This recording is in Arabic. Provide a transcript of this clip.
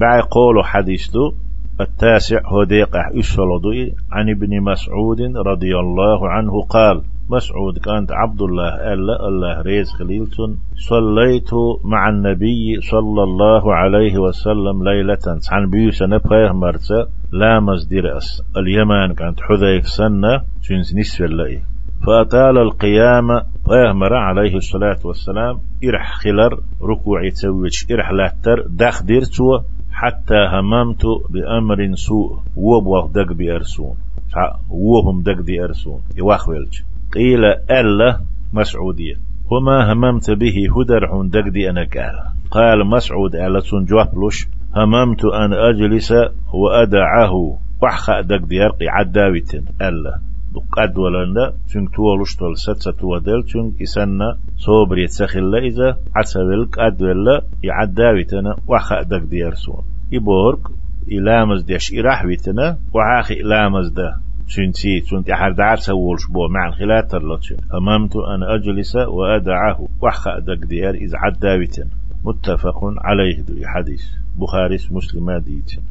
بعد قول حديث دو التاسع هو إشفلدوي عن ابن مسعود رضي الله عنه قال مسعود كانت عبد الله ألا الله ريز خليلتون صليت مع النبي صلى الله عليه وسلم ليلة. عن بيوسا نبغيه مرتا لا مزدير أس. اليمن كانت حذيف سنة جنس نسف اللئي فأطال القيام بيغمر عليه الصلاة والسلام إرح خلر ركوع تسويش إرح لاتر داخ ديرتو. حتى هممت بأمر سوء وبوغ دق بأرسون وهم دق دي أرسون. يواخويلج قيل ألا مسعودية. وما هممت به هدر دق دي أنا قال. قال مسعود ألا جوابلوش هممت أن أجلس وأدعه وحخا دق دي أرقي عداويتن ألا. قد ولنا چونك تولوش تول ست تودل چونك إسنا صوبر يتسخل إذا عسبل قد ولا يعداويتنا وحخا دق دي أرسون يبورك إلامز ديش إراحويتنا وعاخي إلامز ده شنتي شنت أحد دعار سولش بو مع الخلات ترلتش هممت أن أجلس وأدعه وحخ دق ديار إذ عداوتن متفق عليه دو حديث بخاري مسلم ديتن